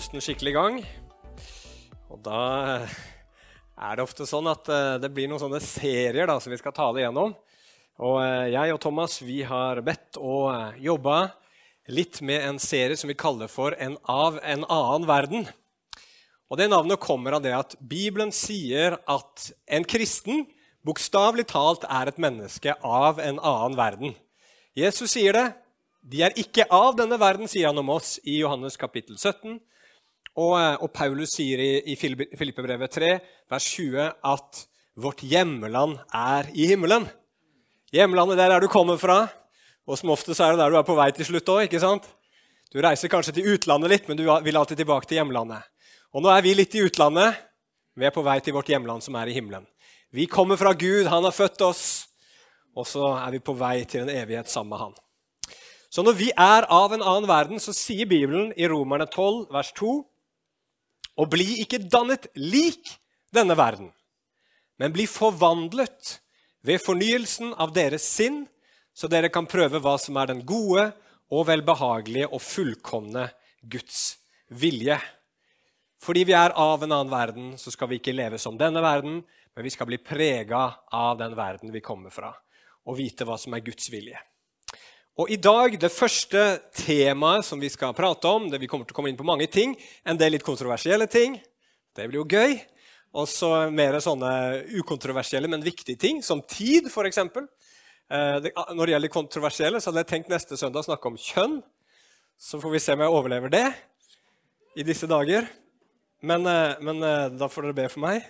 høsten skikkelig i gang. Og da er det ofte sånn at eh, det blir noen sånne serier da, som vi skal tale igjennom. Og eh, jeg og Thomas vi har bedt og eh, jobba litt med en serie som vi kaller for En av en annen verden. Og Det navnet kommer av det at Bibelen sier at en kristen bokstavelig talt er et menneske av en annen verden. Jesus sier det. De er ikke av denne verden, sier han om oss i Johannes kapittel 17. Og, eh, og Paulus sier i, i Filippebrevet 3, vers 20, at vårt hjemland er i himmelen. Hjemlandet der er du kommer fra, og som oftest er det der du er på vei til slutt òg. Du reiser kanskje til utlandet litt, men du vil alltid tilbake til hjemlandet. Og nå er vi litt i utlandet. Vi er på vei til vårt hjemland, som er i himmelen. Vi kommer fra Gud, han har født oss, og så er vi på vei til en evighet sammen med han. Så når vi er av en annen verden, så sier Bibelen i Romerne 12, vers 2.: Og bli ikke dannet lik denne verden, men bli forvandlet ved fornyelsen av deres sinn, så dere kan prøve hva som er den gode og velbehagelige og fullkomne Guds vilje. Fordi vi er av en annen verden, så skal vi ikke leve som denne verden, men vi skal bli prega av den verden vi kommer fra, og vite hva som er Guds vilje. Og i dag, Det første temaet som vi skal prate om det Vi kommer til å komme inn på mange ting. En del litt kontroversielle ting. Det blir jo gøy. Og så mer sånne ukontroversielle, men viktige ting, som tid, f.eks. Eh, når det gjelder kontroversielle, så hadde jeg tenkt neste søndag å snakke om kjønn. Så får vi se om jeg overlever det i disse dager. Men, eh, men eh, da får dere be for meg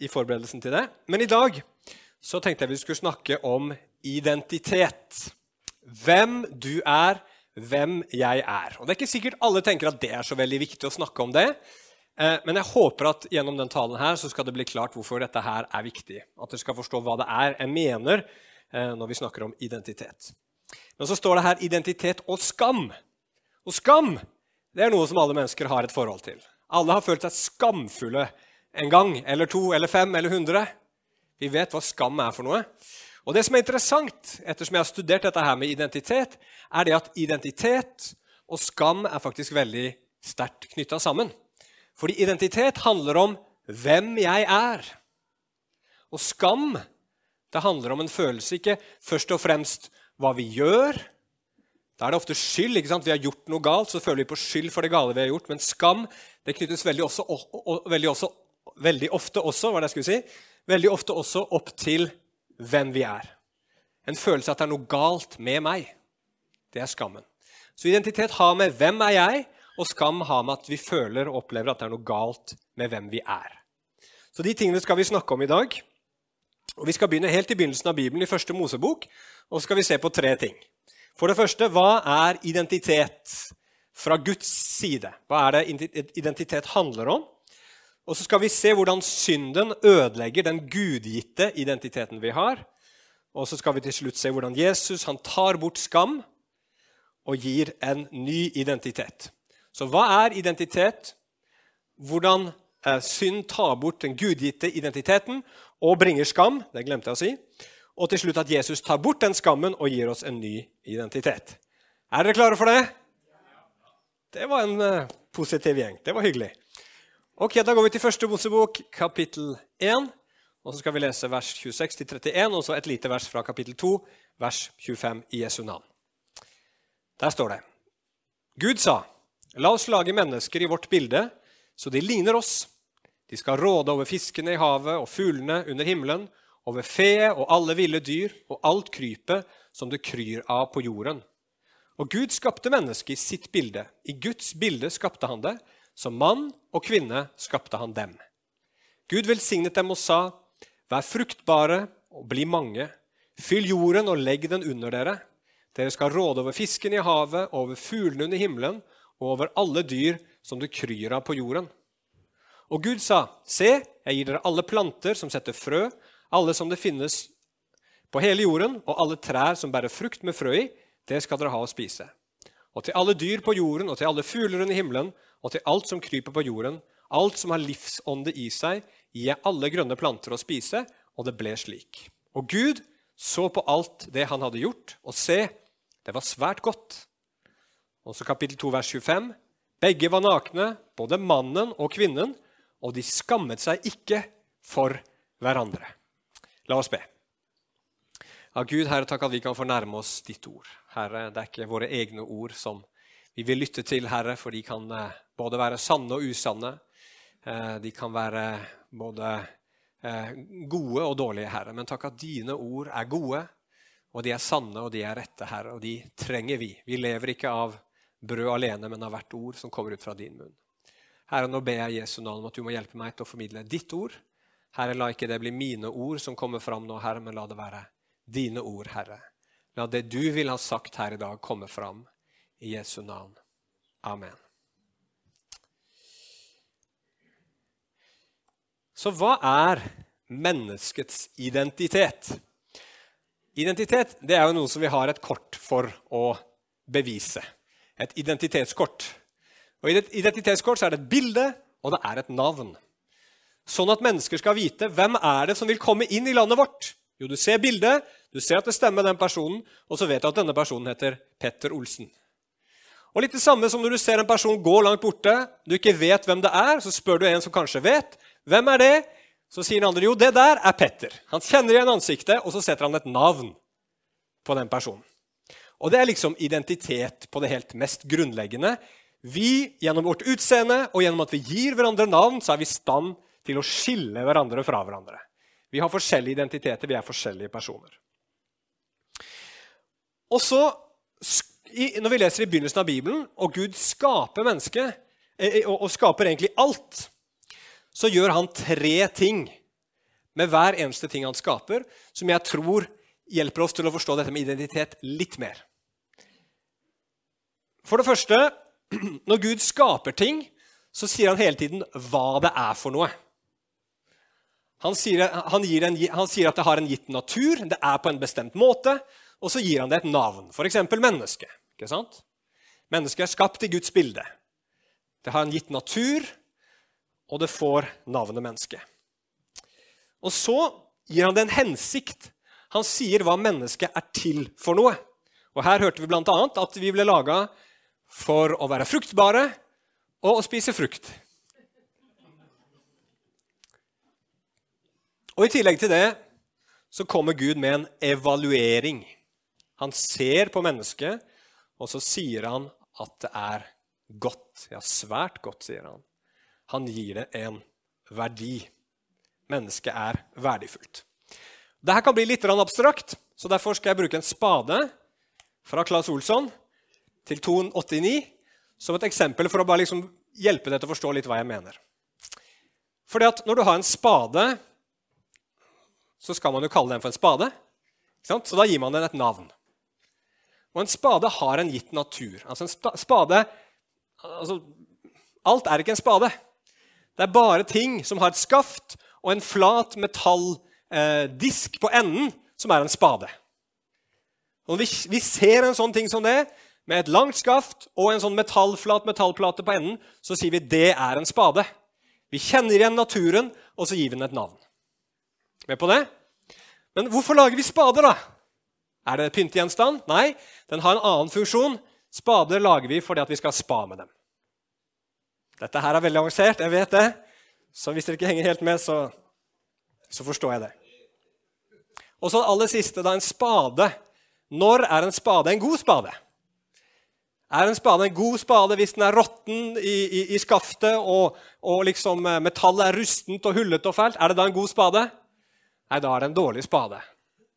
i forberedelsen til det. Men i dag så tenkte jeg vi skulle snakke om identitet. Hvem du er, hvem jeg er. Og Det er ikke sikkert alle tenker at det er så veldig viktig å snakke om det. Eh, men jeg håper at gjennom den talen her så skal det bli klart hvorfor dette her er viktig. At dere skal forstå hva det er jeg mener eh, når vi snakker om identitet. Men så står det her identitet og skam. Og skam det er noe som alle mennesker har et forhold til. Alle har følt seg skamfulle en gang eller to eller fem eller hundre. Vi vet hva skam er for noe. Og det som er interessant, ettersom jeg har studert dette her med identitet, er det at identitet og skam er faktisk veldig sterkt knytta sammen. Fordi identitet handler om hvem jeg er. Og skam det handler om en følelse, ikke først og fremst hva vi gjør. Da er det ofte skyld. ikke sant? Vi har gjort noe galt, så føler vi på skyld for det gale vi har gjort. Men skam det knyttes veldig, også, veldig, også, veldig ofte også, hva det jeg skulle si, veldig ofte også opp til hvem vi er. En følelse at det er noe galt med meg. Det er skammen. Så identitet har med 'hvem er jeg', og skam har med at vi føler og opplever at det er noe galt med hvem vi er. Så de tingene skal vi snakke om i dag. Og Vi skal begynne helt i begynnelsen av Bibelen, i første Mosebok, og så skal vi se på tre ting. For det første, hva er identitet fra Guds side? Hva er det identitet handler om? Og så skal vi se hvordan synden ødelegger den gudgitte identiteten vi har. Og så skal vi til slutt se hvordan Jesus han tar bort skam og gir en ny identitet. Så hva er identitet? Hvordan eh, synd tar bort den gudgitte identiteten og bringer skam. Det glemte jeg å si. Og til slutt at Jesus tar bort den skammen og gir oss en ny identitet. Er dere klare for det? Det var en uh, positiv gjeng. Det var hyggelig. Ok, Da går vi til første Mosebok, kapittel 1. Og så skal vi lese vers 26-31, og så et lite vers fra kapittel 2, vers 25 i Jesu navn. Der står det Gud sa, la oss lage mennesker i vårt bilde, så de ligner oss. De skal råde over fiskene i havet og fuglene under himmelen, over fe og alle ville dyr og alt krypet som det kryr av på jorden. Og Gud skapte mennesket i sitt bilde. I Guds bilde skapte han det. Som mann og kvinne skapte han dem. Gud velsignet dem og sa, Vær fruktbare og bli mange. Fyll jorden og legg den under dere. Dere skal råde over fisken i havet, over fuglene under himmelen og over alle dyr som det kryr av på jorden. Og Gud sa, Se, jeg gir dere alle planter som setter frø, alle som det finnes på hele jorden, og alle trær som bærer frukt med frø i, det skal dere ha å spise. Og til alle dyr på jorden og til alle fugler under himmelen og til alt som kryper på jorden, alt som har livsånde i seg, gir jeg alle grønne planter å spise. Og det ble slik. Og Gud så på alt det han hadde gjort, og se, det var svært godt. Også kapittel 2, vers 25. Begge var nakne, både mannen og kvinnen, og de skammet seg ikke for hverandre. La oss be. Ja, Gud, Herre, takk at vi kan få nærme oss ditt ord. Herre, det er ikke våre egne ord som vi vil lytte til, Herre, for de kan eh, både være sanne og usanne. Eh, de kan være både eh, gode og dårlige, Herre. Men takk at dine ord er gode, og de er sanne og de er rette, Herre. Og de trenger vi. Vi lever ikke av brød alene, men av hvert ord som kommer ut fra din munn. Herre, nå ber jeg Jesu navn om at du må hjelpe meg til å formidle ditt ord. Herre, la ikke det bli mine ord som kommer fram nå, Herre, men la det være dine ord, Herre. La det du vil ha sagt her i dag, komme fram. I Jesu navn. Amen. Så hva er menneskets identitet? Identitet det er jo noe som vi har et kort for å bevise. Et identitetskort. Og I et identitetskort så er det et bilde, og det er et navn. Sånn at mennesker skal vite hvem er det som vil komme inn i landet vårt. Jo, du ser bildet, du ser at det stemmer den personen, og så vet du at denne personen heter Petter Olsen. Og litt det samme som når du ser en person gå langt borte, du ikke vet hvem det er, så spør du en som kanskje vet. Hvem er det? Så sier den andre jo, det der er Petter. Han kjenner igjen ansiktet, og så setter han et navn på den personen. Og det er liksom identitet på det helt mest grunnleggende. Vi, gjennom vårt utseende og gjennom at vi gir hverandre navn, så er vi i stand til å skille hverandre fra hverandre. Vi har forskjellige identiteter, vi er forskjellige personer. Og så, Når vi leser i begynnelsen av Bibelen, og Gud skaper mennesket, eh, eh, og skaper egentlig alt, så gjør han tre ting med hver eneste ting han skaper, som jeg tror hjelper oss til å forstå dette med identitet litt mer. For det første, når Gud skaper ting, så sier han hele tiden hva det er for noe. Han sier, han, en, han sier, at det har en gitt natur, det er på en bestemt måte, og så gir han det et navn, f.eks. menneske. Ikke sant? Mennesket er skapt i Guds bilde. Det har en gitt natur, og det får navnet menneske. Og så gir han det en hensikt. Han sier hva mennesket er til for noe. Og Her hørte vi bl.a. at vi ble laga for å være fruktbare og å spise frukt. Og I tillegg til det så kommer Gud med en evaluering. Han ser på mennesket, og så sier han at det er godt. Ja, svært godt, sier han. Han gir det en verdi. Mennesket er verdifullt. Dette kan bli litt abstrakt, så derfor skal jeg bruke en spade fra Claes Olsson til 289 som et eksempel for å bare liksom hjelpe deg til å forstå litt hva jeg mener. Fordi at Når du har en spade så skal man jo kalle den for en spade. Så da gir man den et navn. Og en spade har en gitt natur. Altså en spade altså, Alt er ikke en spade. Det er bare ting som har et skaft og en flat metalldisk eh, på enden, som er en spade. Når vi, vi, ser en sånn ting som det, med et langt skaft og en sånn metallflat metallplate på enden, så sier vi det er en spade. Vi kjenner igjen naturen, og så gir vi den et navn. Med på det? Men hvorfor lager vi spader, da? Er det pyntegjenstand? Nei, den har en annen funksjon. Spader lager vi fordi at vi skal spa med dem. Dette her er veldig avansert, jeg vet det. Så hvis dere ikke henger helt med, så, så forstår jeg det. Og så aller siste, da en spade. Når er en spade en god spade? Er en spade en god spade hvis den er råtten i, i, i skaftet og, og liksom eh, metallet er rustent og hullete og fælt? Er det da en god spade? Nei, da er det en dårlig spade.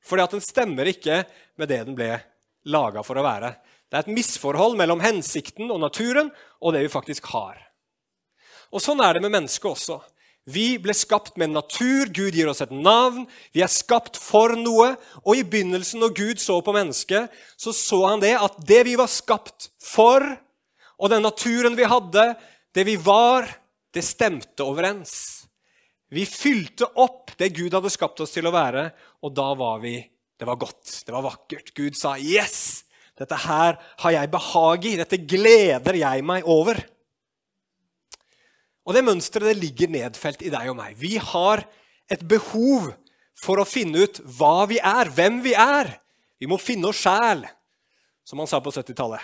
Fordi at den stemmer ikke med det den ble laga for å være. Det er et misforhold mellom hensikten og naturen og det vi faktisk har. Og Sånn er det med mennesket også. Vi ble skapt med natur. Gud gir oss et navn. Vi er skapt for noe. Og i begynnelsen, når Gud så på mennesket, så så han det at det vi var skapt for, og den naturen vi hadde, det vi var, det stemte overens. Vi fylte opp det Gud hadde skapt oss til å være, og da var vi Det var godt, det var vakkert. Gud sa, 'Yes! Dette her har jeg behag i. Dette gleder jeg meg over.' Og Det mønsteret ligger nedfelt i deg og meg. Vi har et behov for å finne ut hva vi er, hvem vi er. Vi må finne oss sjæl, som han sa på 70-tallet.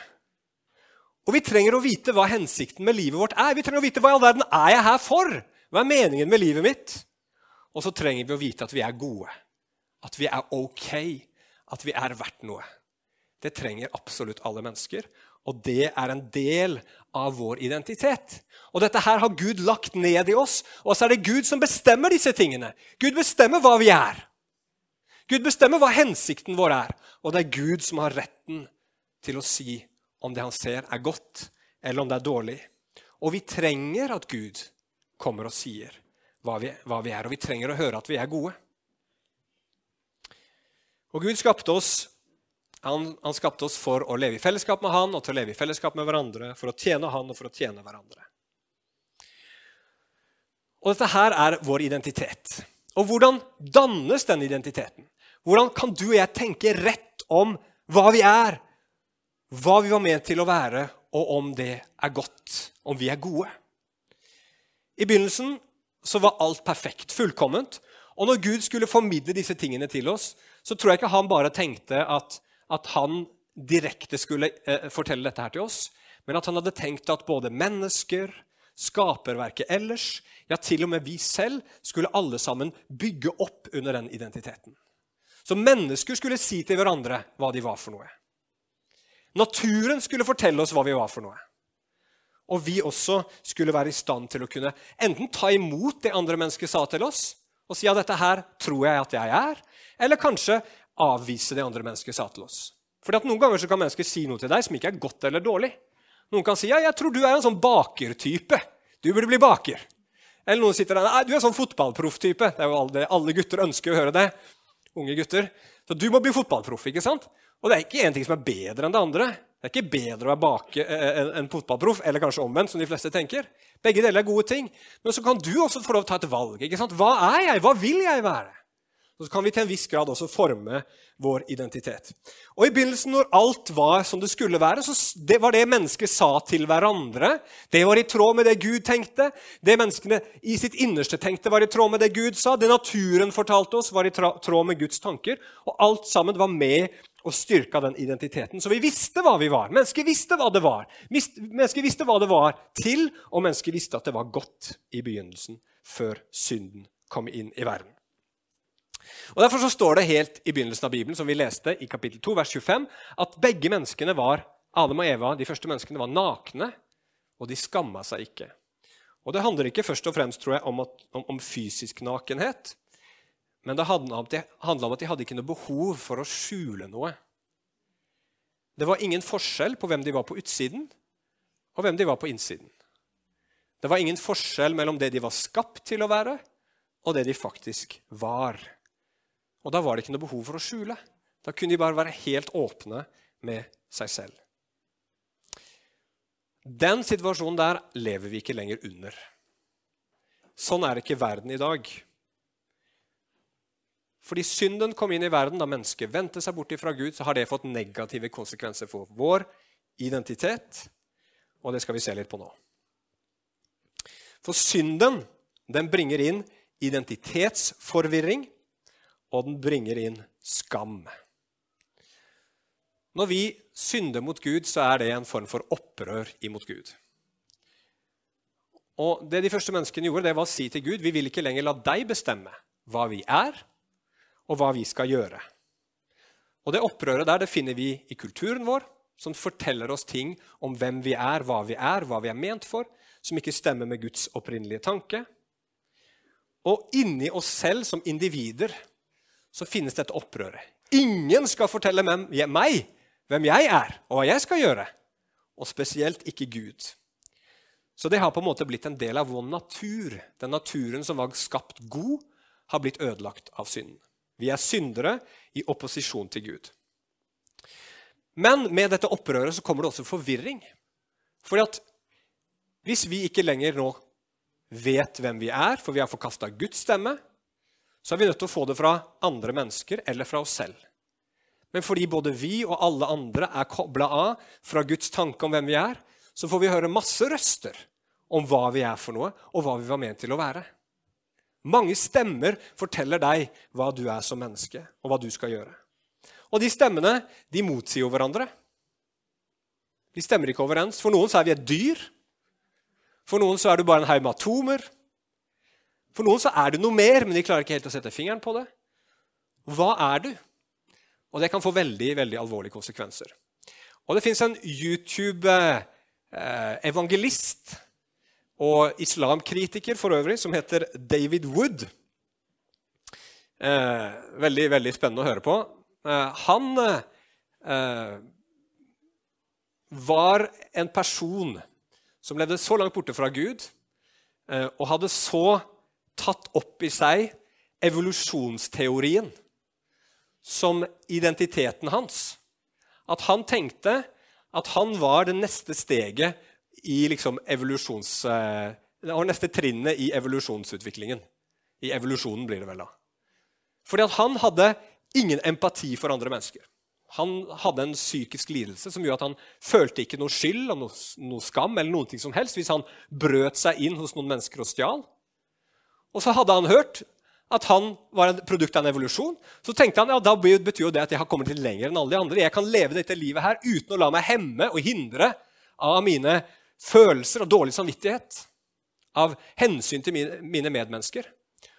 Og vi trenger å vite hva hensikten med livet vårt er. Vi trenger å vite hva i all verden er jeg her for? Hva er meningen med livet mitt? Og så trenger vi å vite at vi er gode, at vi er ok, at vi er verdt noe. Det trenger absolutt alle mennesker, og det er en del av vår identitet. Og dette her har Gud lagt ned i oss, og så er det Gud som bestemmer disse tingene. Gud bestemmer hva vi er. Gud bestemmer hva hensikten vår er, og det er Gud som har retten til å si om det han ser, er godt, eller om det er dårlig. Og vi trenger at Gud kommer og sier hva vi, hva vi er, og vi trenger å høre at vi er gode. Og Gud skapte oss han, han, skapte oss for å leve i fellesskap med han og til å leve i fellesskap med hverandre, for å tjene han og for å tjene hverandre. Og Dette her er vår identitet. Og hvordan dannes den identiteten? Hvordan kan du og jeg tenke rett om hva vi er, hva vi var ment til å være, og om det er godt, om vi er gode? I begynnelsen så var alt perfekt, fullkomment. Og når Gud skulle formidle disse tingene til oss, så tror jeg ikke han bare tenkte at at han direkte skulle eh, fortelle dette her til oss, men at han hadde tenkt at både mennesker, skaperverket ellers, ja, til og med vi selv, skulle alle sammen bygge opp under den identiteten. Så mennesker skulle si til hverandre hva de var for noe. Naturen skulle fortelle oss hva vi var for noe. Og vi også skulle være i stand til å kunne enten ta imot det andre mennesker sa til oss, og si ja, dette her tror jeg at jeg er, eller kanskje avvise det andre mennesket sa til oss. Fordi at Noen ganger så kan mennesker si noe til deg som ikke er godt eller dårlig. Noen kan si ja, jeg tror du er en sånn bakertype. Du burde bli baker. Eller noen sitter der nei, du er en sånn fotballprofftype. Det er jo alle, alle, gutter ønsker å høre det. Unge gutter. Så du må bli fotballproff. ikke sant? Og det er ikke én ting som er bedre enn det andre. Det er ikke bedre å være bake enn en fotballproff, eller kanskje omvendt, som de fleste tenker. Begge deler er gode ting. Men så kan du også få lov til å ta et valg. ikke sant? Hva er jeg? Hva vil jeg være? Så kan vi til en viss grad også forme vår identitet. Og I begynnelsen, når alt var som det skulle være, så det var det mennesker sa til hverandre. Det var i tråd med det Gud tenkte. Det menneskene i sitt innerste tenkte, var i tråd med det Gud sa. Det naturen fortalte oss, var i tråd med Guds tanker. Og alt sammen var med og styrka den identiteten. Så vi visste hva vi var. Mennesker visste hva det var. Mennesker visste hva det var til, og mennesker visste at det var godt i begynnelsen, før synden kom inn i verden. Og Derfor så står det helt i begynnelsen av Bibelen, som vi leste i kapittel 2, vers 25, at begge menneskene var, Adam og Eva, de første menneskene var nakne, og de skamma seg ikke. Og Det handler ikke først og fremst tror jeg, om, at, om, om fysisk nakenhet, men det handla om, at de hadde ikke noe behov for å skjule noe. Det var ingen forskjell på hvem de var på utsiden, og hvem de var på innsiden. Det var ingen forskjell mellom det de var skapt til å være, og det de faktisk var. Og da var det ikke noe behov for å skjule. Da kunne de bare være helt åpne med seg selv. Den situasjonen der lever vi ikke lenger under. Sånn er ikke verden i dag. Fordi synden kom inn i verden da mennesket vendte seg bort fra Gud, så har det fått negative konsekvenser for vår identitet. Og det skal vi se litt på nå. For synden den bringer inn identitetsforvirring og den bringer inn skam. Når vi synder mot Gud, så er det en form for opprør imot Gud. Og Det de første menneskene gjorde, det var å si til Gud vi vil ikke lenger la deg bestemme hva vi er, og hva vi skal gjøre. Og Det opprøret der det finner vi i kulturen vår, som forteller oss ting om hvem vi er, hva vi er, hva vi er ment for, som ikke stemmer med Guds opprinnelige tanke. Og inni oss selv som individer så finnes dette opprøret. Ingen skal fortelle meg hvem jeg er, og hva jeg skal gjøre. Og spesielt ikke Gud. Så det har på en måte blitt en del av vår natur. Den naturen som var skapt god, har blitt ødelagt av synden. Vi er syndere i opposisjon til Gud. Men med dette opprøret så kommer det også forvirring. Fordi at hvis vi ikke lenger nå vet hvem vi er, for vi har forkasta Guds stemme, så er vi nødt til å få det fra andre mennesker eller fra oss selv. Men fordi både vi og alle andre er kobla av fra Guds tanke om hvem vi er, så får vi høre masse røster om hva vi er for noe, og hva vi var ment til å være. Mange stemmer forteller deg hva du er som menneske, og hva du skal gjøre. Og de stemmene de motsier jo hverandre. De stemmer ikke overens. For noen så er vi et dyr. For noen så er du bare en haug med atomer. For noen så er du noe mer, men de klarer ikke helt å sette fingeren på det. Hva er du? Og det kan få veldig, veldig alvorlige konsekvenser. Og det fins en YouTube-evangelist eh, og islamkritiker for øvrig som heter David Wood. Eh, veldig, veldig spennende å høre på. Eh, han var en person som levde så langt borte fra Gud og hadde så tatt opp i seg evolusjonsteorien som identiteten hans at han tenkte at han var det neste steget i liksom evolusjons... Eh, det neste trinnet i evolusjonsutviklingen. I evolusjonen blir det vel da. Fordi at han hadde ingen empati for andre mennesker. Han hadde en psykisk lidelse som gjorde at han følte ikke noe skyld og noe, noe skam eller noe som helst hvis han brøt seg inn hos noen mennesker og stjal. Og så hadde han hørt at han var et produkt av en evolusjon. Så tenkte han ja, da betyr jo det at jeg har kommet litt lenger enn alle de andre. Jeg kan leve dette livet her uten å la meg hemme og hindre av mine følelser og dårlig samvittighet. Av hensyn til mine, medmennesker.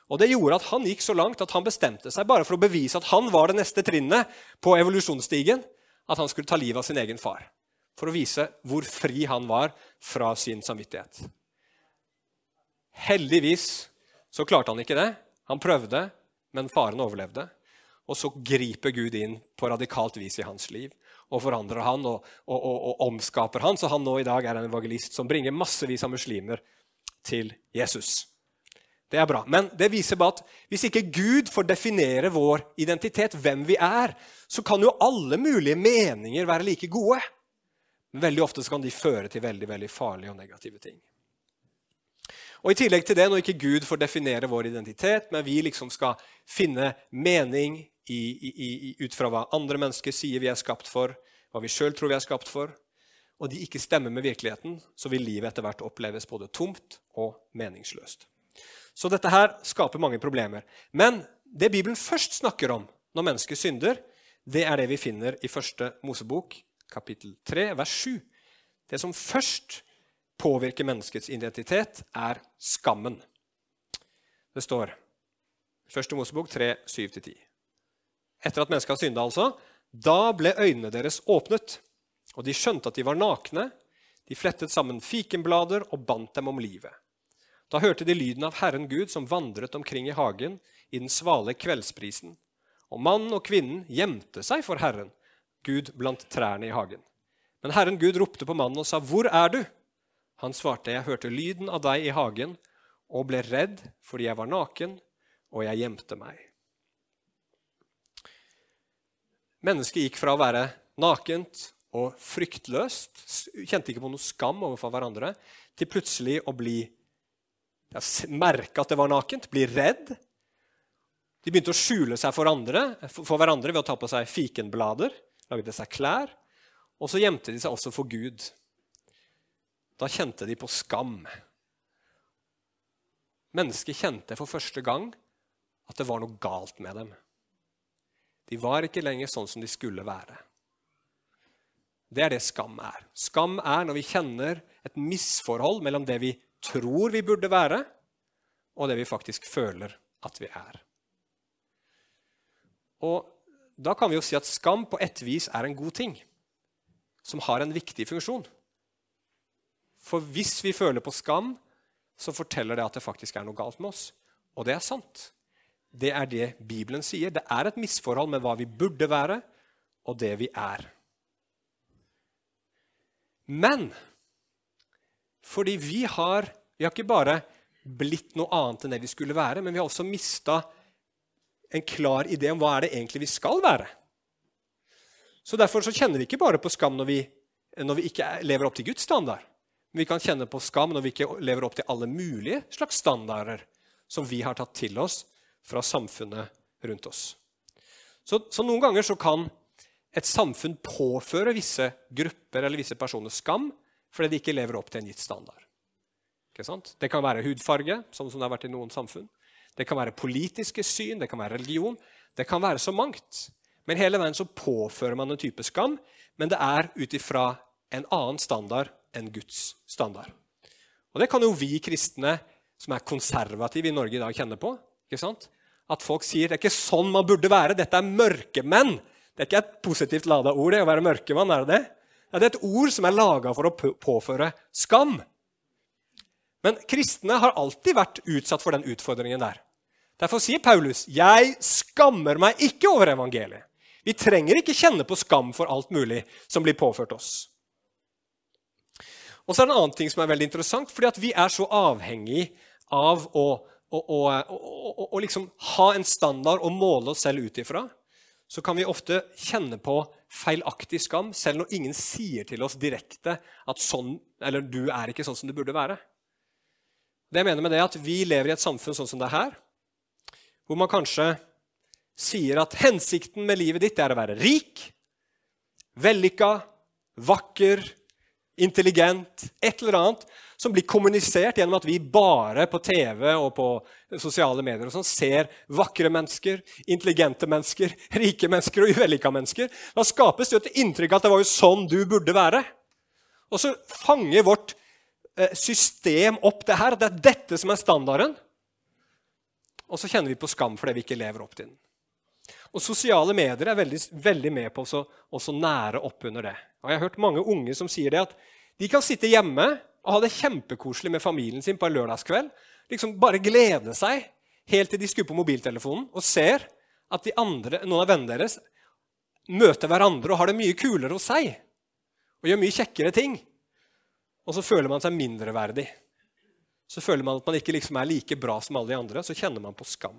Og Det gjorde at han gikk så langt at han bestemte seg bare for å bevise at han var det neste trinnet på evolusjonsstigen, at han skulle ta livet av sin egen far. For å vise hvor fri han var fra sin samvittighet. Heldigvis så klarte han ikke det. Han prøvde, men faren overlevde. Og så griper Gud inn på radikalt vis i hans liv og forandrer han og, og, og, og omskaper han, så han nå i dag er en evangelist som bringer massevis av muslimer til Jesus. Det er bra. Men det viser bare at hvis ikke Gud får definere vår identitet, hvem vi er, så kan jo alle mulige meninger være like gode. Men veldig ofte kan de føre til veldig, veldig farlige og negative ting. Og I tillegg til det, når ikke Gud får definere vår identitet, men vi liksom skal finne mening i, i, i, ut fra hva andre mennesker sier vi er skapt for, hva vi sjøl tror vi er skapt for, og de ikke stemmer med virkeligheten, så vil livet etter hvert oppleves både tomt og meningsløst. Så dette her skaper mange problemer. Men det Bibelen først snakker om når mennesket synder, det er det vi finner i første Mosebok, kapittel 3, vers 7. Det som først påvirker menneskets identitet, er skammen. Det står første Mosebok 3, 7-10. Etter at mennesket har synda, altså, da ble øynene deres åpnet, og de skjønte at de var nakne. De flettet sammen fikenblader og bandt dem om livet. Da hørte de lyden av Herren Gud som vandret omkring i hagen i den svale kveldsprisen. Og mannen og kvinnen gjemte seg for Herren, Gud blant trærne i hagen. Men Herren Gud ropte på mannen og sa, 'Hvor er du?' Han svarte, 'Jeg hørte lyden av deg i hagen og ble redd fordi jeg var naken, og jeg gjemte meg.' Mennesket gikk fra å være nakent og fryktløst, kjente ikke på noe skam overfor hverandre, til plutselig å bli merke at det var nakent, bli redd. De begynte å skjule seg for, andre, for hverandre ved å ta på seg fikenblader, lagde seg klær. Og så gjemte de seg også for Gud. Da kjente de på skam. Mennesket kjente for første gang at det var noe galt med dem. De var ikke lenger sånn som de skulle være. Det er det skam er. Skam er når vi kjenner et misforhold mellom det vi tror vi burde være, og det vi faktisk føler at vi er. Og Da kan vi jo si at skam på et vis er en god ting, som har en viktig funksjon. For hvis vi føler på skam, så forteller det at det faktisk er noe galt med oss. Og det er sant. Det er det Bibelen sier. Det er et misforhold med hva vi burde være, og det vi er. Men fordi vi har, vi har ikke bare blitt noe annet enn det vi skulle være, men vi har også mista en klar idé om hva er det egentlig vi skal være. Så Derfor så kjenner vi ikke bare på skam når vi, når vi ikke lever opp til Guds standard. Vi kan kjenne på skam når vi ikke lever opp til alle mulige slags standarder som vi har tatt til oss fra samfunnet rundt oss. Så, så noen ganger så kan et samfunn påføre visse grupper eller visse personer skam fordi de ikke lever opp til en gitt standard. Det kan være hudfarge, sånn som det har vært i noen samfunn. Det kan være politiske syn, det kan være religion. Det kan være så mangt. Men hele veien så påfører man en type skam, men det er ut ifra en annen standard enn Guds standard. Og Det kan jo vi kristne som er konservative i Norge i dag, kjenne på. ikke sant? At folk sier det er ikke sånn man burde være. Dette er mørkemenn. Det er ikke et positivt lada ord, det å være mørkemann. er Det det? Det er et ord som er laga for å påføre skam. Men kristne har alltid vært utsatt for den utfordringen der. Derfor sier Paulus, 'Jeg skammer meg ikke over evangeliet'. Vi trenger ikke kjenne på skam for alt mulig som blir påført oss. Og så er det en annen ting som er veldig interessant, fordi at vi er så avhengig av å, å, å, å liksom ha en standard å måle oss selv ut ifra. Så kan vi ofte kjenne på feilaktig skam, selv når ingen sier til oss direkte at sånn, eller du er ikke sånn som du burde være. Det jeg mener med det er at Vi lever i et samfunn sånn som det er her, hvor man kanskje sier at hensikten med livet ditt er å være rik, vellykka, vakker, intelligent, et eller annet som blir kommunisert gjennom at vi bare på TV og på sosiale medier og sånn ser vakre mennesker, intelligente mennesker, rike mennesker og uvellykka mennesker. Da skapes det et inntrykk at det var jo sånn du burde være. Og så fanger vårt eh, system opp det her. Det er dette som er standarden. Og så kjenner vi på skam fordi vi ikke lever opp til den. Og Sosiale medier er veldig, veldig med på å nære opp under det. Og Jeg har hørt mange unge som sier det at de kan sitte hjemme og ha det kjempekoselig med familien sin på en lørdagskveld. Liksom Bare glede seg helt til de skrur på mobiltelefonen og ser at andre, noen av vennene deres møter hverandre og har det mye kulere hos seg. Og gjør mye kjekkere ting. Og så føler man seg mindreverdig. Så føler man at man ikke liksom er like bra som alle de andre. Så kjenner man på skam.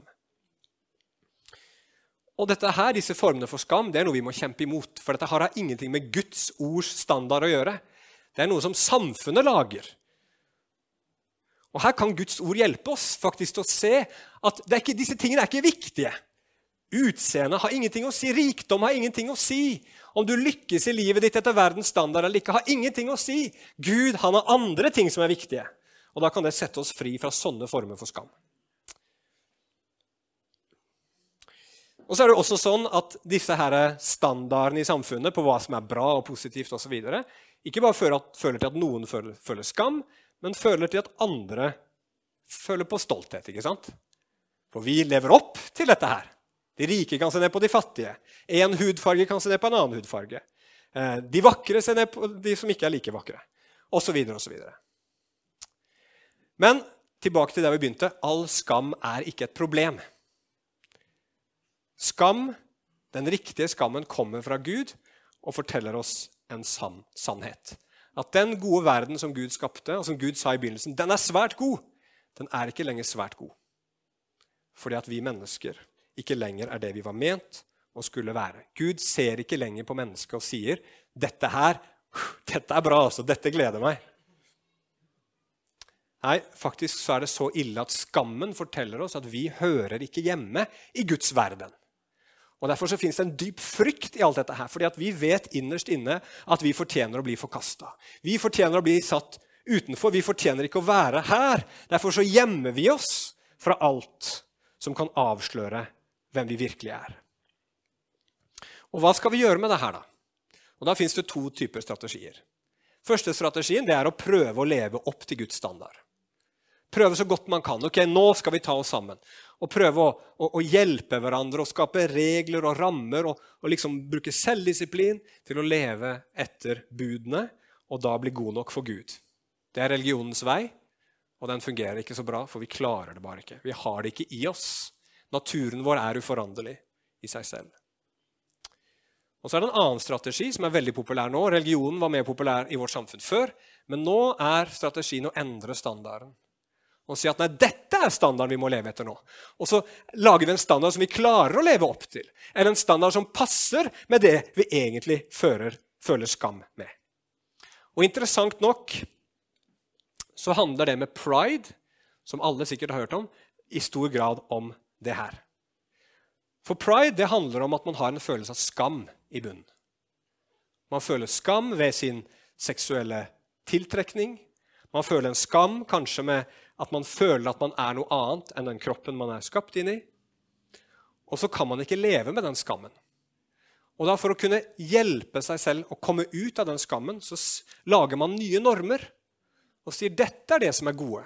Og dette her, disse formene for skam det er noe vi må kjempe imot. For dette har ingenting med Guds ords standard å gjøre. Det er noe som samfunnet lager. Og Her kan Guds ord hjelpe oss faktisk til å se at ikke, disse tingene er ikke viktige. Utseendet har ingenting å si, rikdom har ingenting å si. Om du lykkes i livet ditt etter verdens standard eller ikke, har ingenting å si. Gud han har andre ting som er viktige. Og Da kan det sette oss fri fra sånne former for skam. Og så er det også sånn at disse her standardene i samfunnet på hva som er bra og positivt osv., ikke bare føler, at, føler, til at noen føler, føler, skam, men føler til at andre føler på stolthet. ikke sant? For vi lever opp til dette her. De rike kan se ned på de fattige. En hudfarge kan se ned på en annen hudfarge. Eh, de vakre ser ned på de som ikke er like vakre. Og så videre og så videre. Men tilbake til der vi begynte. All skam er ikke et problem. Skam, den riktige skammen, kommer fra Gud og forteller oss en sann sannhet. At den gode verden som Gud skapte, og som Gud sa i begynnelsen, den er svært god. Den er ikke lenger svært god. Fordi at vi mennesker ikke lenger er det vi var ment og skulle være. Gud ser ikke lenger på mennesket og sier, 'Dette her, dette er bra, altså. Dette gleder meg.' Nei, faktisk så er det så ille at skammen forteller oss at vi hører ikke hjemme i Guds verden. Og Derfor så finnes det en dyp frykt i alt dette. her, fordi at vi vet innerst inne at vi fortjener å bli forkasta. Vi fortjener å bli satt utenfor. Vi fortjener ikke å være her. Derfor så gjemmer vi oss fra alt som kan avsløre hvem vi virkelig er. Og Hva skal vi gjøre med det her, da? Og Da fins det to typer strategier. Første strategien det er å prøve å leve opp til Guds standard. Prøve så godt man kan. Ok, nå skal vi ta oss sammen og prøve å, å, å, hjelpe hverandre og skape regler og rammer og, og liksom bruke selvdisiplin til å leve etter budene og da bli god nok for Gud. Det er religionens vei, og den fungerer ikke så bra, for vi klarer det bare ikke. Vi har det ikke i oss. Naturen vår er uforanderlig i seg selv. Og så er det en annen strategi som er veldig populær nå. Religionen var mer populær i vårt samfunn før, men nå er strategien å endre standarden og si at nei, dette er standarden vi må leve etter nå. Og så lager vi en standard som vi klarer å leve opp til. Eller en standard som passer med det vi egentlig føler, føler skam med. Og interessant nok så handler det med pride, som alle sikkert har hørt om, i stor grad om det her. For pride det handler om at man har en følelse av skam i bunnen. Man føler skam ved sin seksuelle tiltrekning. Man føler en skam kanskje med at man føler at man er noe annet enn den kroppen man er skapt inn i. Og så kan man ikke leve med den skammen. Og da For å kunne hjelpe seg selv å komme ut av den skammen, så lager man nye normer og sier dette er det som er gode,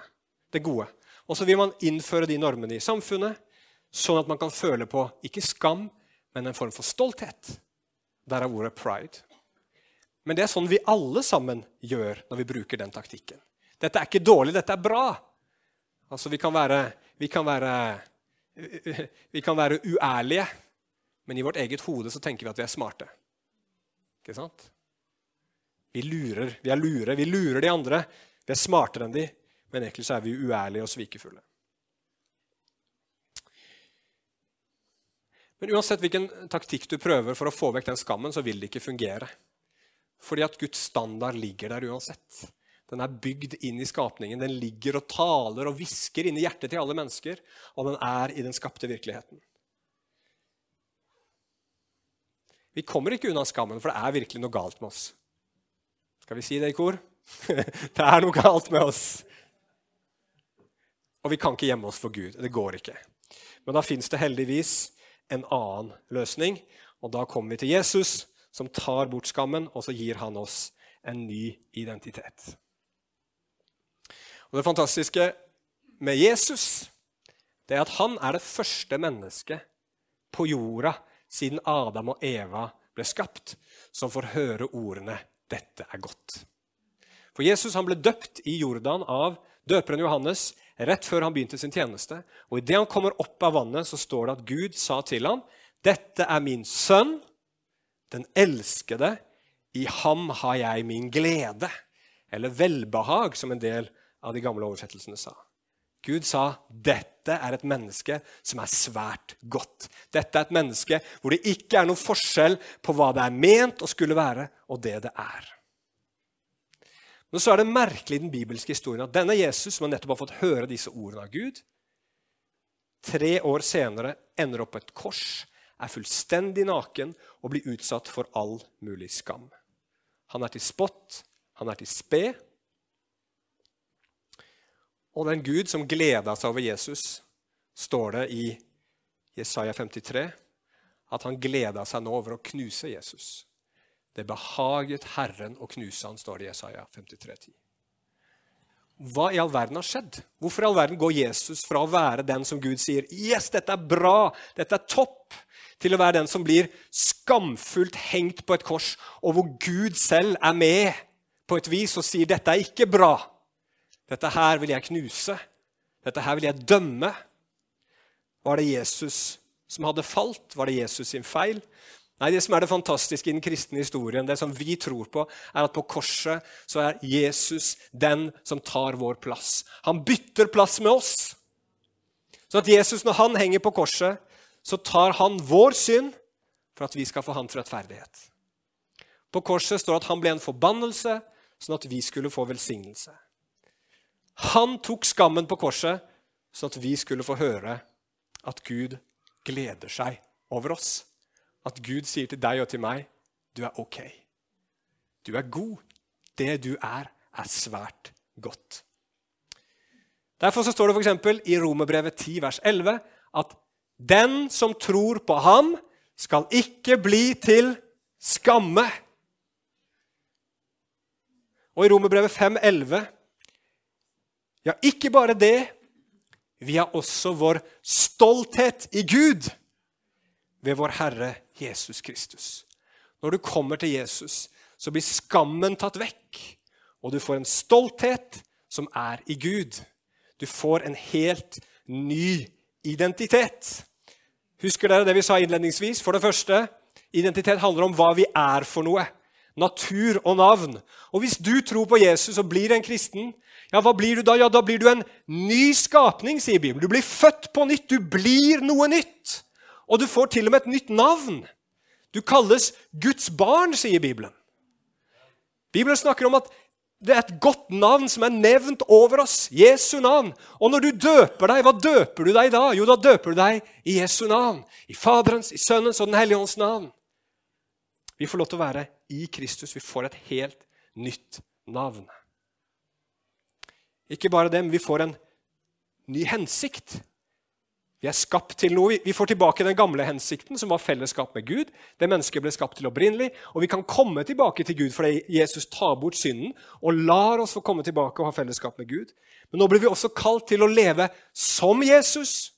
det gode. Og så vil man innføre de normene i samfunnet, sånn at man kan føle på ikke skam, men en form for stolthet. Der er ordet pride. Men det er sånn vi alle sammen gjør når vi bruker den taktikken. Dette er ikke dårlig, dette er bra. Altså, vi kan være, vi kan være, vi kan være uærlige, men i vårt eget hode så tenker vi at vi er smarte. Ikke sant? Vi lurer, vi er lure, vi lurer de andre. Vi er smartere enn de, men egentlig så er vi uærlige og svikefulle. Men uansett hvilken taktikk du prøver for å få vekk den skammen, så vil det ikke fungere. Fordi at Guds standard ligger der uansett. Den er bygd inn i skapningen. Den ligger og taler og hvisker i hjertet til alle mennesker. Og den er i den skapte virkeligheten. Vi kommer ikke unna skammen, for det er virkelig noe galt med oss. Skal vi si det i kor? det er noe galt med oss. Og vi kan ikke gjemme oss for Gud. Det går ikke. Men da fins det heldigvis en annen løsning. Og da kommer vi til Jesus, som tar bort skammen, og så gir han oss en ny identitet. Og Det fantastiske med Jesus det er at han er det første mennesket på jorda siden Adam og Eva ble skapt, som får høre ordene 'Dette er godt'. For Jesus han ble døpt i Jordan av døperen Johannes rett før han begynte sin tjeneste. Og Idet han kommer opp av vannet, så står det at Gud sa til ham, 'Dette er min sønn, den elskede. I ham har jeg min glede.' Eller velbehag, som en del av de gamle oversettelsene sa. Gud sa dette er et menneske som er svært godt. Dette er et menneske hvor det ikke er noen forskjell på hva det er ment å skulle være, og det det er. Men så er det merkelig i den bibelske historien at denne Jesus, som nettopp har fått høre disse ordene av Gud, tre år senere ender opp på et kors, er fullstendig naken og blir utsatt for all mulig skam. Han er til spott, han er til spe. Og den Gud som gleda seg over Jesus, står det i Jesaja 53 at han gleda seg nå over å knuse Jesus. Det behaget Herren å knuse han, står det i Jesaja 53,10. Hva i all verden har skjedd? Hvorfor i all verden går Jesus fra å være den som Gud sier yes, dette er bra, dette er topp, til å være den som blir skamfullt hengt på et kors, og hvor Gud selv er med på et vis og sier dette er ikke bra. Dette her vil jeg knuse. Dette her vil jeg dømme. Var det Jesus som hadde falt? Var det Jesus sin feil? Nei, Det som er det fantastiske i den kristne historien, det som vi tror på, er at på korset så er Jesus den som tar vår plass. Han bytter plass med oss. Så at Jesus, når han henger på korset, så tar han vår synd for at vi skal få hans rettferdighet. På korset står det at han ble en forbannelse, sånn at vi skulle få velsignelse. Han tok skammen på korset, sånn at vi skulle få høre at Gud gleder seg over oss at Gud sier til deg og til meg du er ok. Du er god. Det du er, er svært godt. Derfor så står det f.eks. i Romerbrevet 10, vers 11, at den som tror på ham, skal ikke bli til skamme. Og i Romerbrevet 5, 11, ja, ikke bare det, vi har også vår stolthet i Gud ved vår Herre Jesus Kristus. Når du kommer til Jesus, så blir skammen tatt vekk, og du får en stolthet som er i Gud. Du får en helt ny identitet. Husker dere det vi sa innledningsvis? For det første, identitet handler om hva vi er for noe. Natur og navn. Og hvis du tror på Jesus og blir en kristen, ja, hva blir du da? Ja, da blir du en ny skapning, sier Bibelen. Du blir født på nytt. Du blir noe nytt. Og du får til og med et nytt navn. Du kalles Guds barn, sier Bibelen. Bibelen snakker om at det er et godt navn som er nevnt over oss. Jesu navn. Og når du døper deg, hva døper du deg da? Jo, da døper du deg i Jesu navn. I Faderens, i Sønnens og Den hellige ånds navn. Vi får lov til å være i Kristus. Vi får et helt nytt navn. Ikke bare det, men vi får en ny hensikt. Vi er skapt til noe. Vi får tilbake den gamle hensikten, som var fellesskap med Gud. Det mennesket ble skapt til opprinnelig. Og vi kan komme tilbake til Gud fordi Jesus tar bort synden og lar oss få komme tilbake og ha fellesskap med Gud. Men nå blir vi også kalt til å leve som Jesus.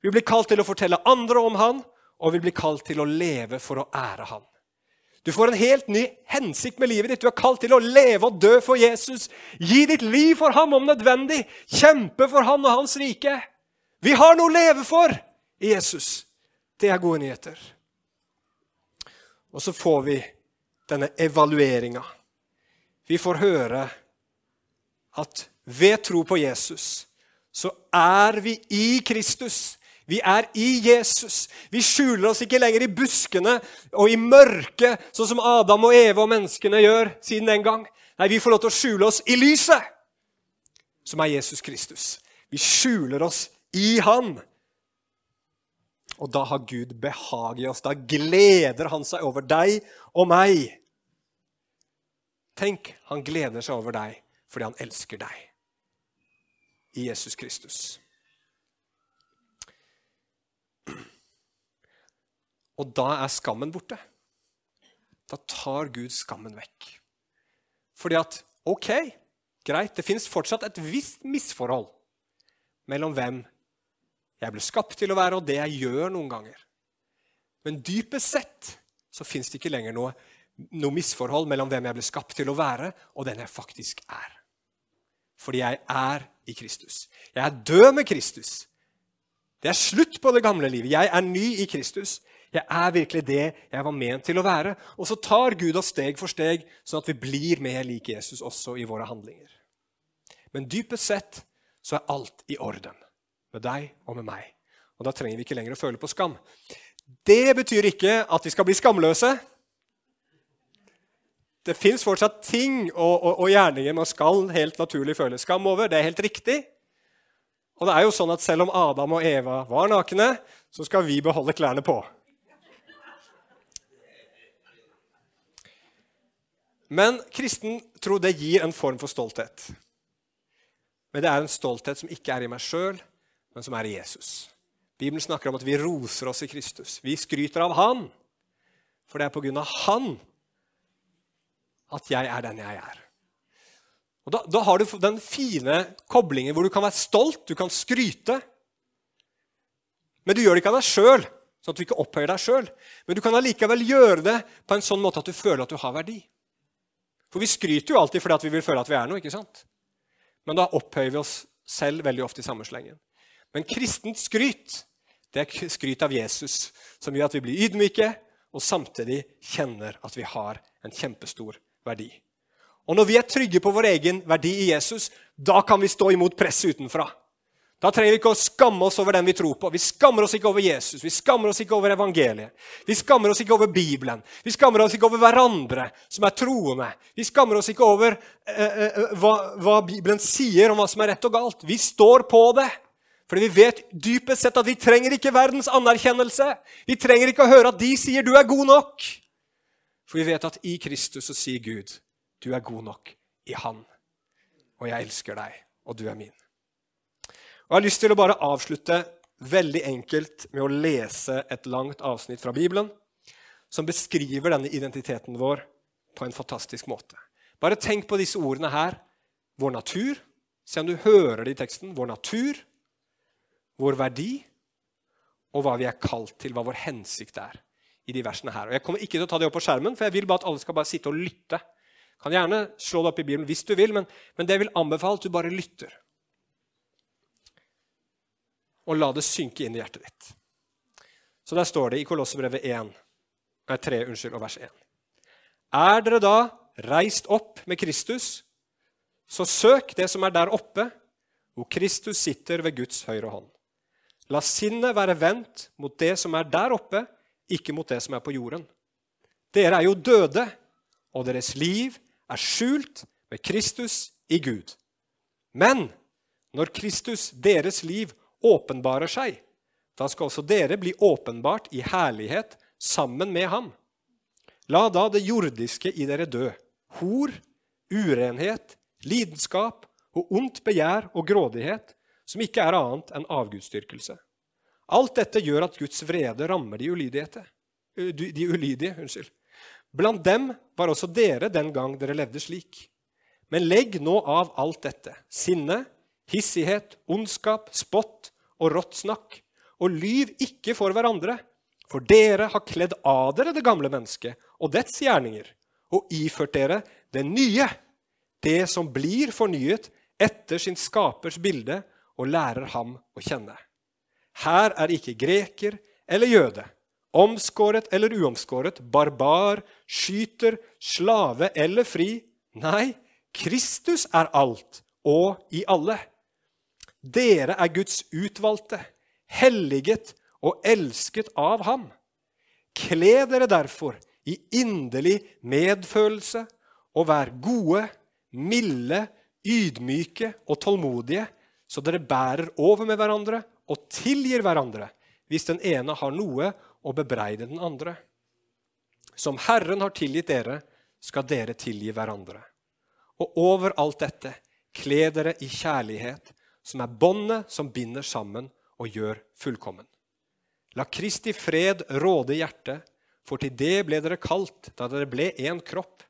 Vi blir kalt til å fortelle andre om han, og vi blir kalt til å leve for å ære han. Du får en helt ny hensikt med livet ditt. Du er kalt til å leve og dø for Jesus. Gi ditt liv for ham om nødvendig. Kjempe for han og hans rike. Vi har noe å leve for i Jesus. Det er gode nyheter. Og så får vi denne evalueringa. Vi får høre at ved tro på Jesus så er vi i Kristus. Vi er i Jesus. Vi skjuler oss ikke lenger i buskene og i mørket, sånn som Adam og Eve og menneskene gjør siden den gang. Nei, vi får lov til å skjule oss i lyset, som er Jesus Kristus. Vi skjuler oss i Han. Og da har Gud behag i oss. Da gleder han seg over deg og meg. Tenk, han gleder seg over deg fordi han elsker deg. I Jesus Kristus. Og da er skammen borte. Da tar Gud skammen vekk. Fordi at ok, greit, det fins fortsatt et visst misforhold mellom hvem jeg ble skapt til å være, og det jeg gjør noen ganger. Men dypest sett så fins det ikke lenger noe, noe misforhold mellom hvem jeg ble skapt til å være, og den jeg faktisk er. Fordi jeg er i Kristus. Jeg er død med Kristus. Det er slutt på det gamle livet. Jeg er ny i Kristus. Jeg er virkelig det jeg var ment til å være. Og så tar Gud oss steg for steg, sånn at vi blir mer lik Jesus også i våre handlinger. Men dypest sett så er alt i orden med deg og med meg. Og da trenger vi ikke lenger å føle på skam. Det betyr ikke at vi skal bli skamløse. Det fins fortsatt ting og, og, og gjerninger man skal helt naturlig føle skam over. Det er helt riktig. Og det er jo sånn at selv om Adam og Eva var nakne, så skal vi beholde klærne på. Men kristen tro det gir en form for stolthet. Men det er en stolthet som ikke er i meg sjøl, men som er i Jesus. Bibelen snakker om at vi roser oss i Kristus. Vi skryter av Han. For det er på grunn av Han at jeg er den jeg er. Og da, da, har du den fine koblingen hvor du kan være stolt, du kan skryte. Men du gjør det ikke av deg sjøl, sånn at du ikke opphøyer deg sjøl. Men du kan allikevel gjøre det på en sånn måte at du føler at du har verdi. For vi skryter jo alltid fordi vi vil føle at vi er noe. ikke sant? Men da opphøyer vi oss selv veldig ofte i samme slengen. Men kristent skryt det er skryt av Jesus, som gjør at vi blir ydmyke og samtidig kjenner at vi har en kjempestor verdi. Og når vi er trygge på vår egen verdi i Jesus, da kan vi stå imot presset utenfra. Da trenger vi ikke å skamme oss over den vi tror på. Vi skammer oss ikke over Jesus, vi skammer oss ikke over evangeliet. Vi skammer oss ikke over Bibelen. Vi skammer oss ikke over hverandre som er troende. Vi skammer oss ikke over eh, eh, eh hva, hva, Bibelen sier om hva som er rett og galt. Vi står på det. Fordi vi vet dypest sett at vi trenger ikke verdens anerkjennelse. Vi trenger ikke å høre at de sier 'du er god nok'. For vi vet at i Kristus så sier Gud du er god nok i Han. Og jeg elsker deg, og du er min. Og Jeg har lyst til å bare avslutte veldig enkelt med å lese et langt avsnitt fra Bibelen som beskriver denne identiteten vår på en fantastisk måte. Bare tenk på disse ordene her. Vår natur. Se om du hører det i teksten. Vår natur, vår verdi og hva vi er kalt til, hva vår hensikt er i de versene her. Og Jeg kommer ikke til å ta det opp på skjermen, for jeg vil bare at alle skal bare sitte og lytte kan gjerne slå det opp i Bibelen hvis du vil, men, men det vil anbefale at du bare lytter. Og la det synke inn i hjertet ditt. Så der står det i Kolossebrevet 1, nei, 3 unnskyld, og vers 1. Er dere da reist opp med Kristus, så søk det som er der oppe, hvor Kristus sitter ved Guds høyre hånd. La sinnet være vendt mot det som er der oppe, ikke mot det som er på jorden. Dere er jo døde, og deres liv er skjult med Kristus i Gud. Men når Kristus, deres liv, åpenbarer seg, da skal også dere bli åpenbart i herlighet sammen med ham. La da det jordiske i dere dø. Hor, urenhet, lidenskap og ondt begjær og grådighet, som ikke er annet enn avgudsdyrkelse. Alt dette gjør at Guds vrede rammer de, de ulydige. Unnskyld. Blant dem var også dere den gang dere levde slik. Men legg nå av alt dette sinne, hissighet, ondskap, spott og rått snakk. Og lyv ikke for hverandre, for dere har kledd av dere det gamle mennesket og dets gjerninger, og iført dere det nye, det som blir fornyet etter sin skapers bilde, og lærer ham å kjenne. Her er ikke greker eller jøde, omskåret eller uomskåret, barbar, skyter, slave eller fri. Nei, Kristus er alt og i alle. Dere er Guds utvalgte, helliget og elsket av ham. Kle dere derfor i inderlig medfølelse og vær gode, milde, ydmyke og tålmodige, så dere bærer over med hverandre og tilgir hverandre hvis den ene har noe å bebreide den andre. Som Herren har tilgitt dere, skal dere tilgi hverandre. Og over alt dette, kle dere i kjærlighet, som er båndet som binder sammen og gjør fullkommen. La Kristi fred råde hjertet, for til det ble dere kalt da dere ble én kropp.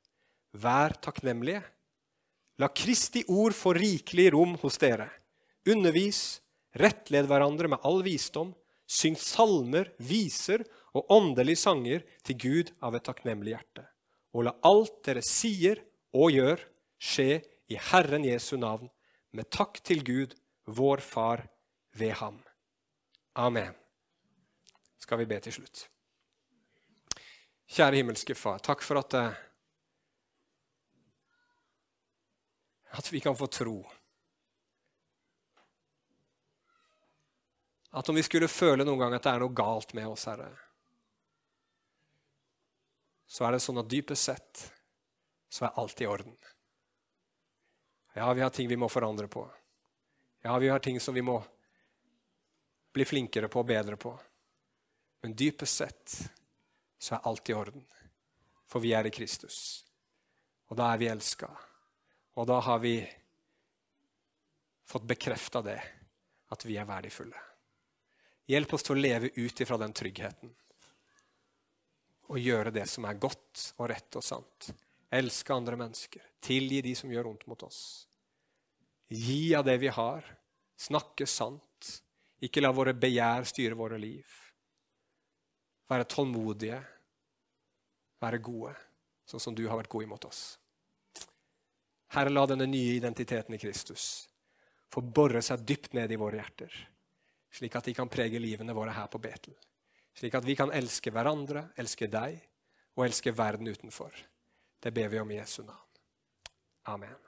Vær takknemlige. La Kristi ord få rikelig rom hos dere. Undervis, rettled hverandre med all visdom. Syng salmer, viser og åndelige sanger til Gud av et takknemlig hjerte. Og la alt dere sier og gjør, skje i Herren Jesu navn, med takk til Gud, vår Far, ved ham. Amen. Skal vi be til slutt. Kjære himmelske Far, takk for at, eh, at vi kan få tro. At om vi skulle føle noen gang at det er noe galt med oss, Herre, så er det sånn at dypest sett så er alt i orden. Ja, vi har ting vi må forandre på. Ja, vi har ting som vi må bli flinkere på og bedre på. Men dypest sett så er alt i orden. For vi er i Kristus. Og da er vi elska. Og da har vi fått bekrefta det, at vi er verdifulle. Hjelp oss til å leve ut ifra den tryggheten. Og gjøre det som er godt og rett og sant. Elske andre mennesker. Tilgi de som gjør vondt mot oss. Gi av det vi har. Snakke sant. Ikke la våre begjær styre våre liv. Være tålmodige. Være gode, sånn som du har vært god imot oss. Herre, la denne nye identiteten i Kristus få bore seg dypt ned i våre hjerter, slik at de kan prege livene våre her på Betel. Slik at vi kan elske hverandre, elske deg og elske verden utenfor. Det ber vi om i Jesu navn. Amen.